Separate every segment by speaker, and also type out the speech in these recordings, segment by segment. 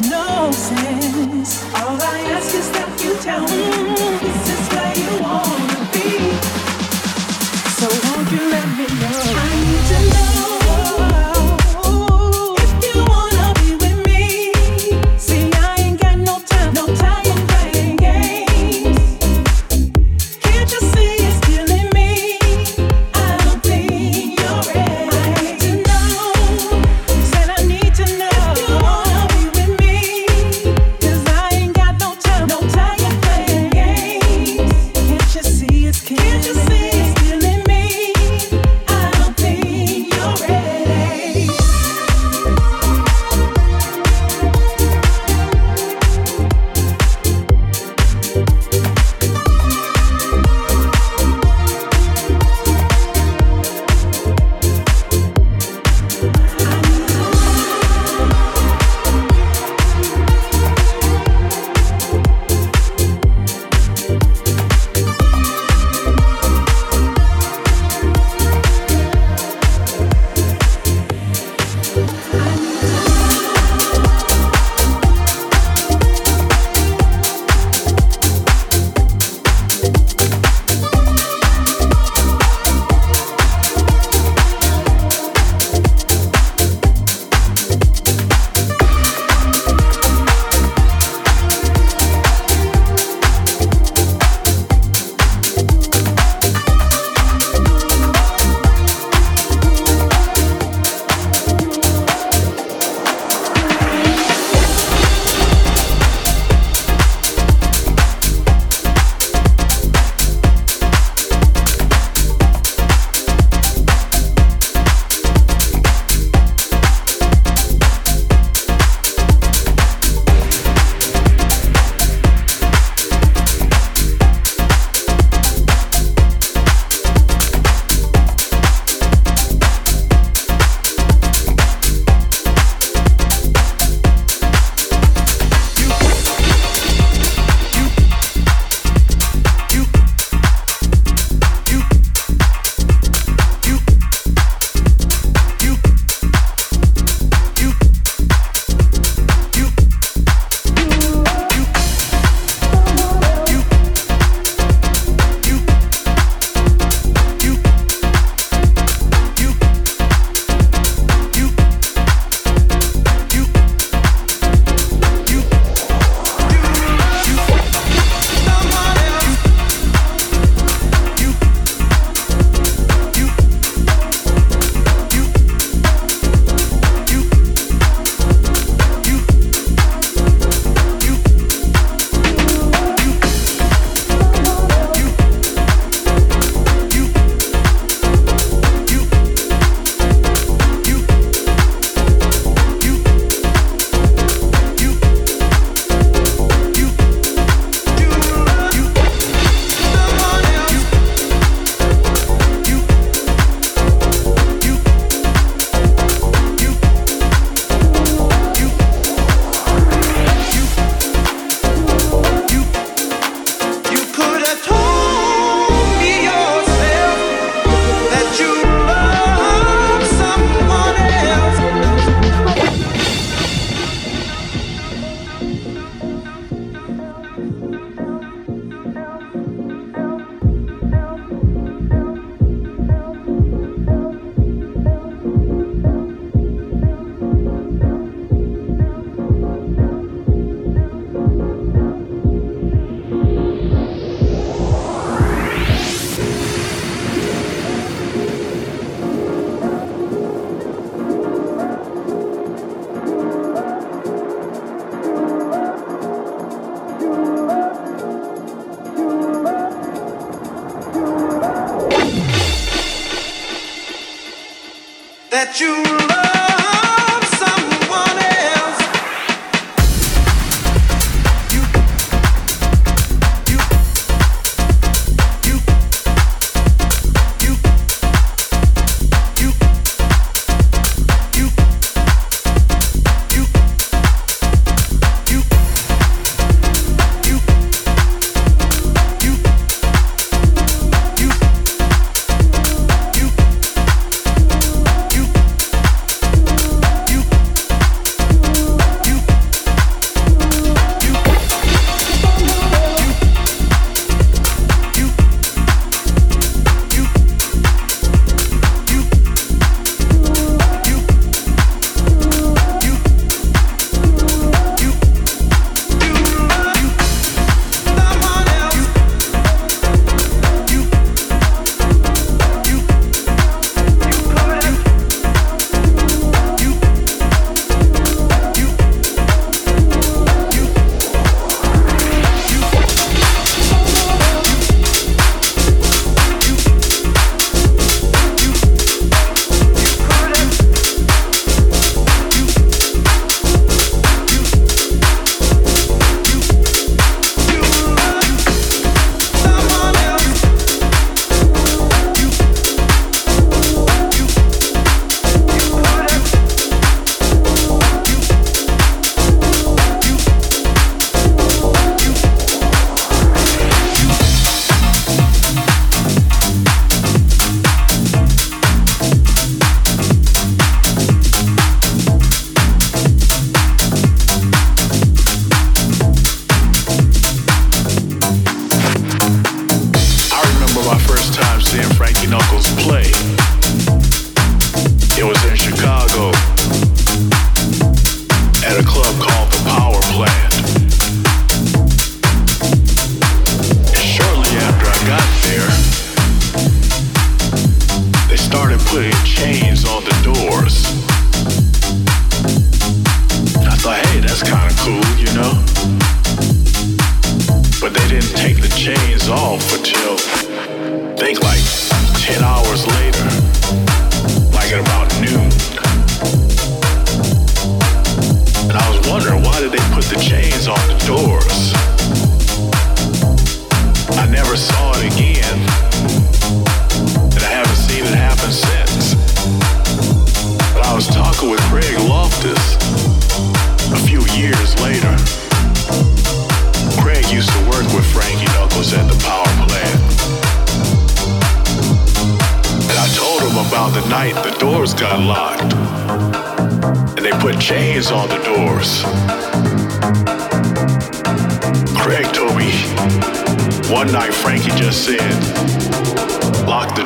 Speaker 1: makes no sense.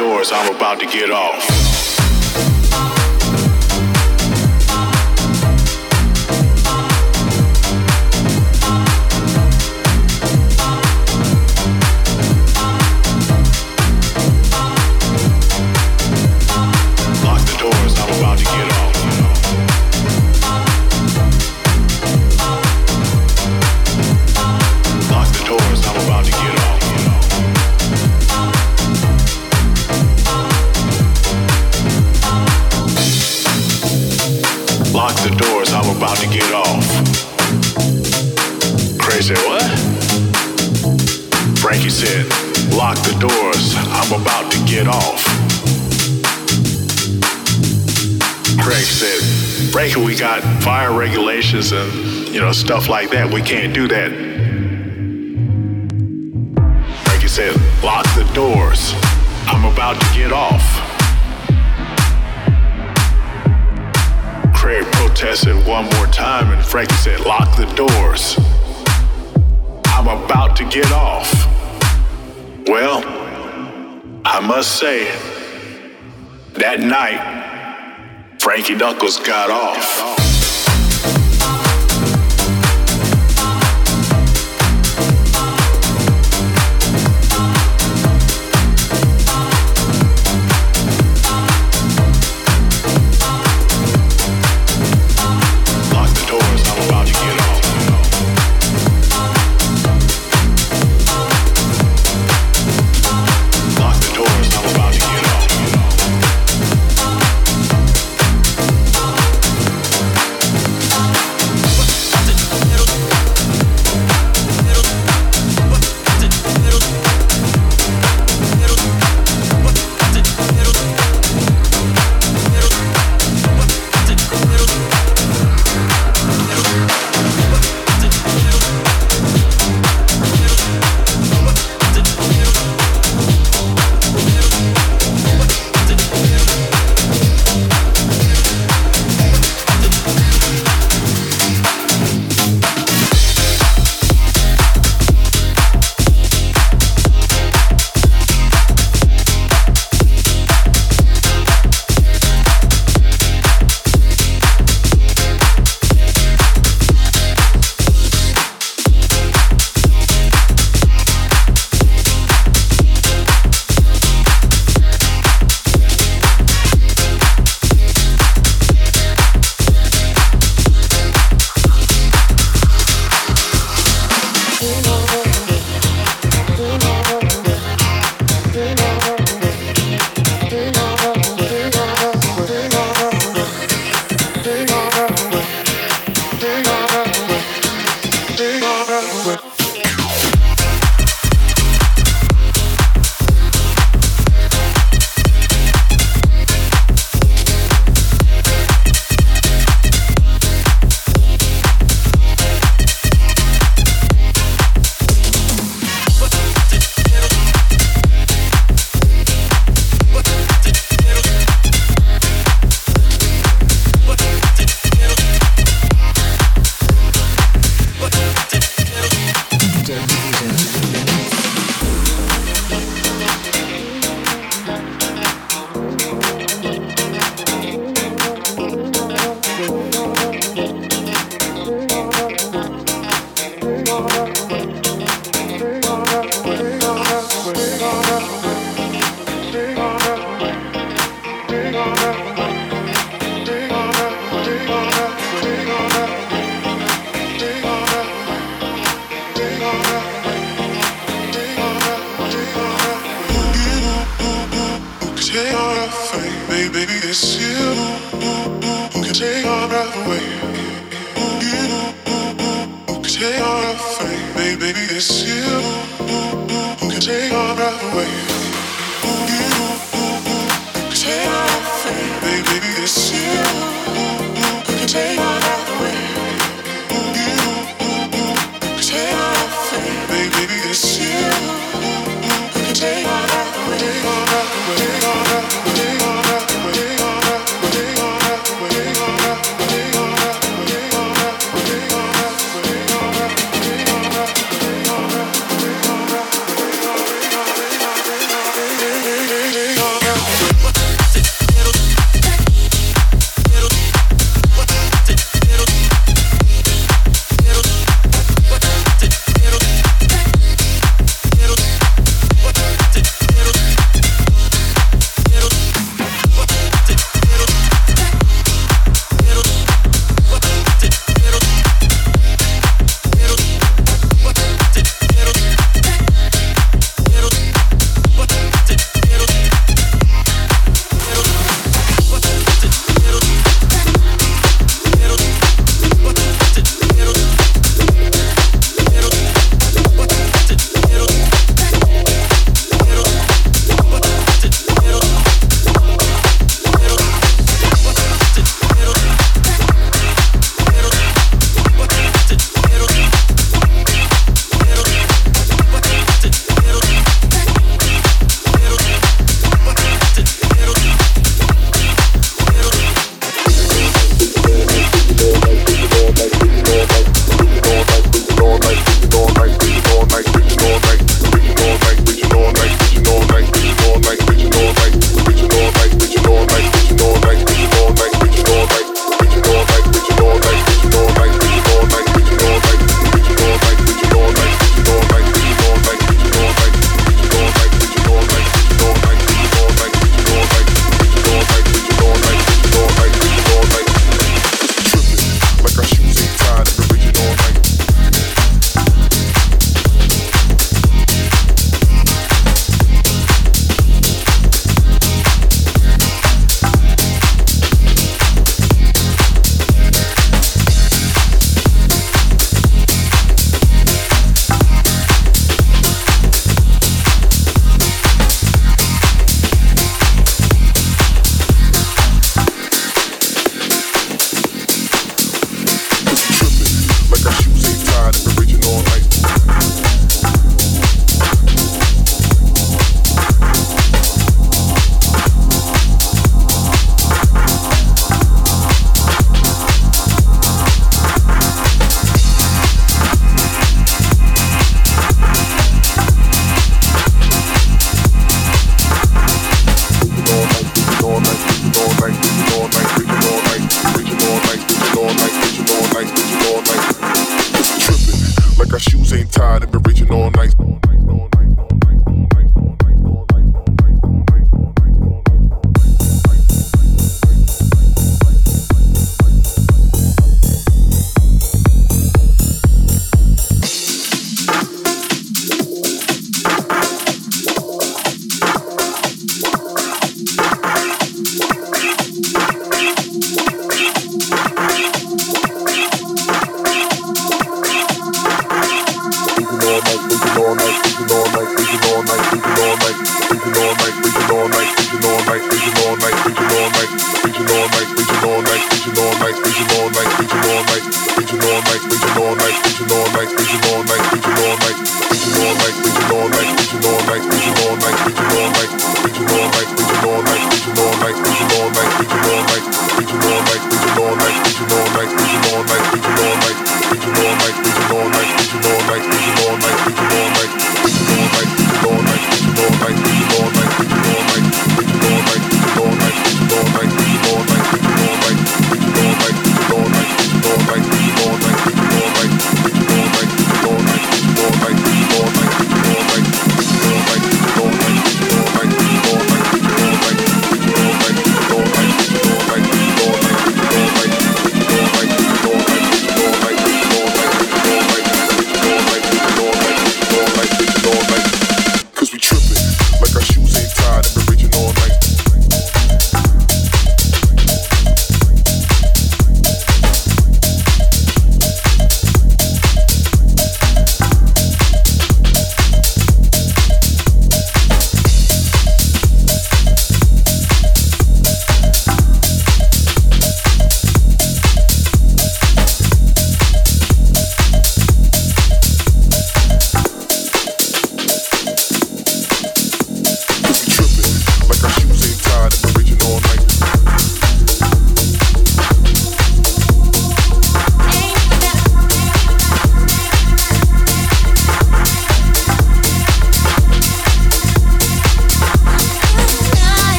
Speaker 1: doors, I'm about to get off.
Speaker 2: Stuff like that. We can't do that. Like you said, lock the doors. I'm about to get off. Craig protested one more time, and Frankie said, lock the doors. I'm about to get off. Well, I must say, that night, Frankie Knuckles got off.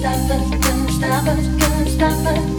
Speaker 3: stop us, couldn't stop
Speaker 4: us, couldn't stop us.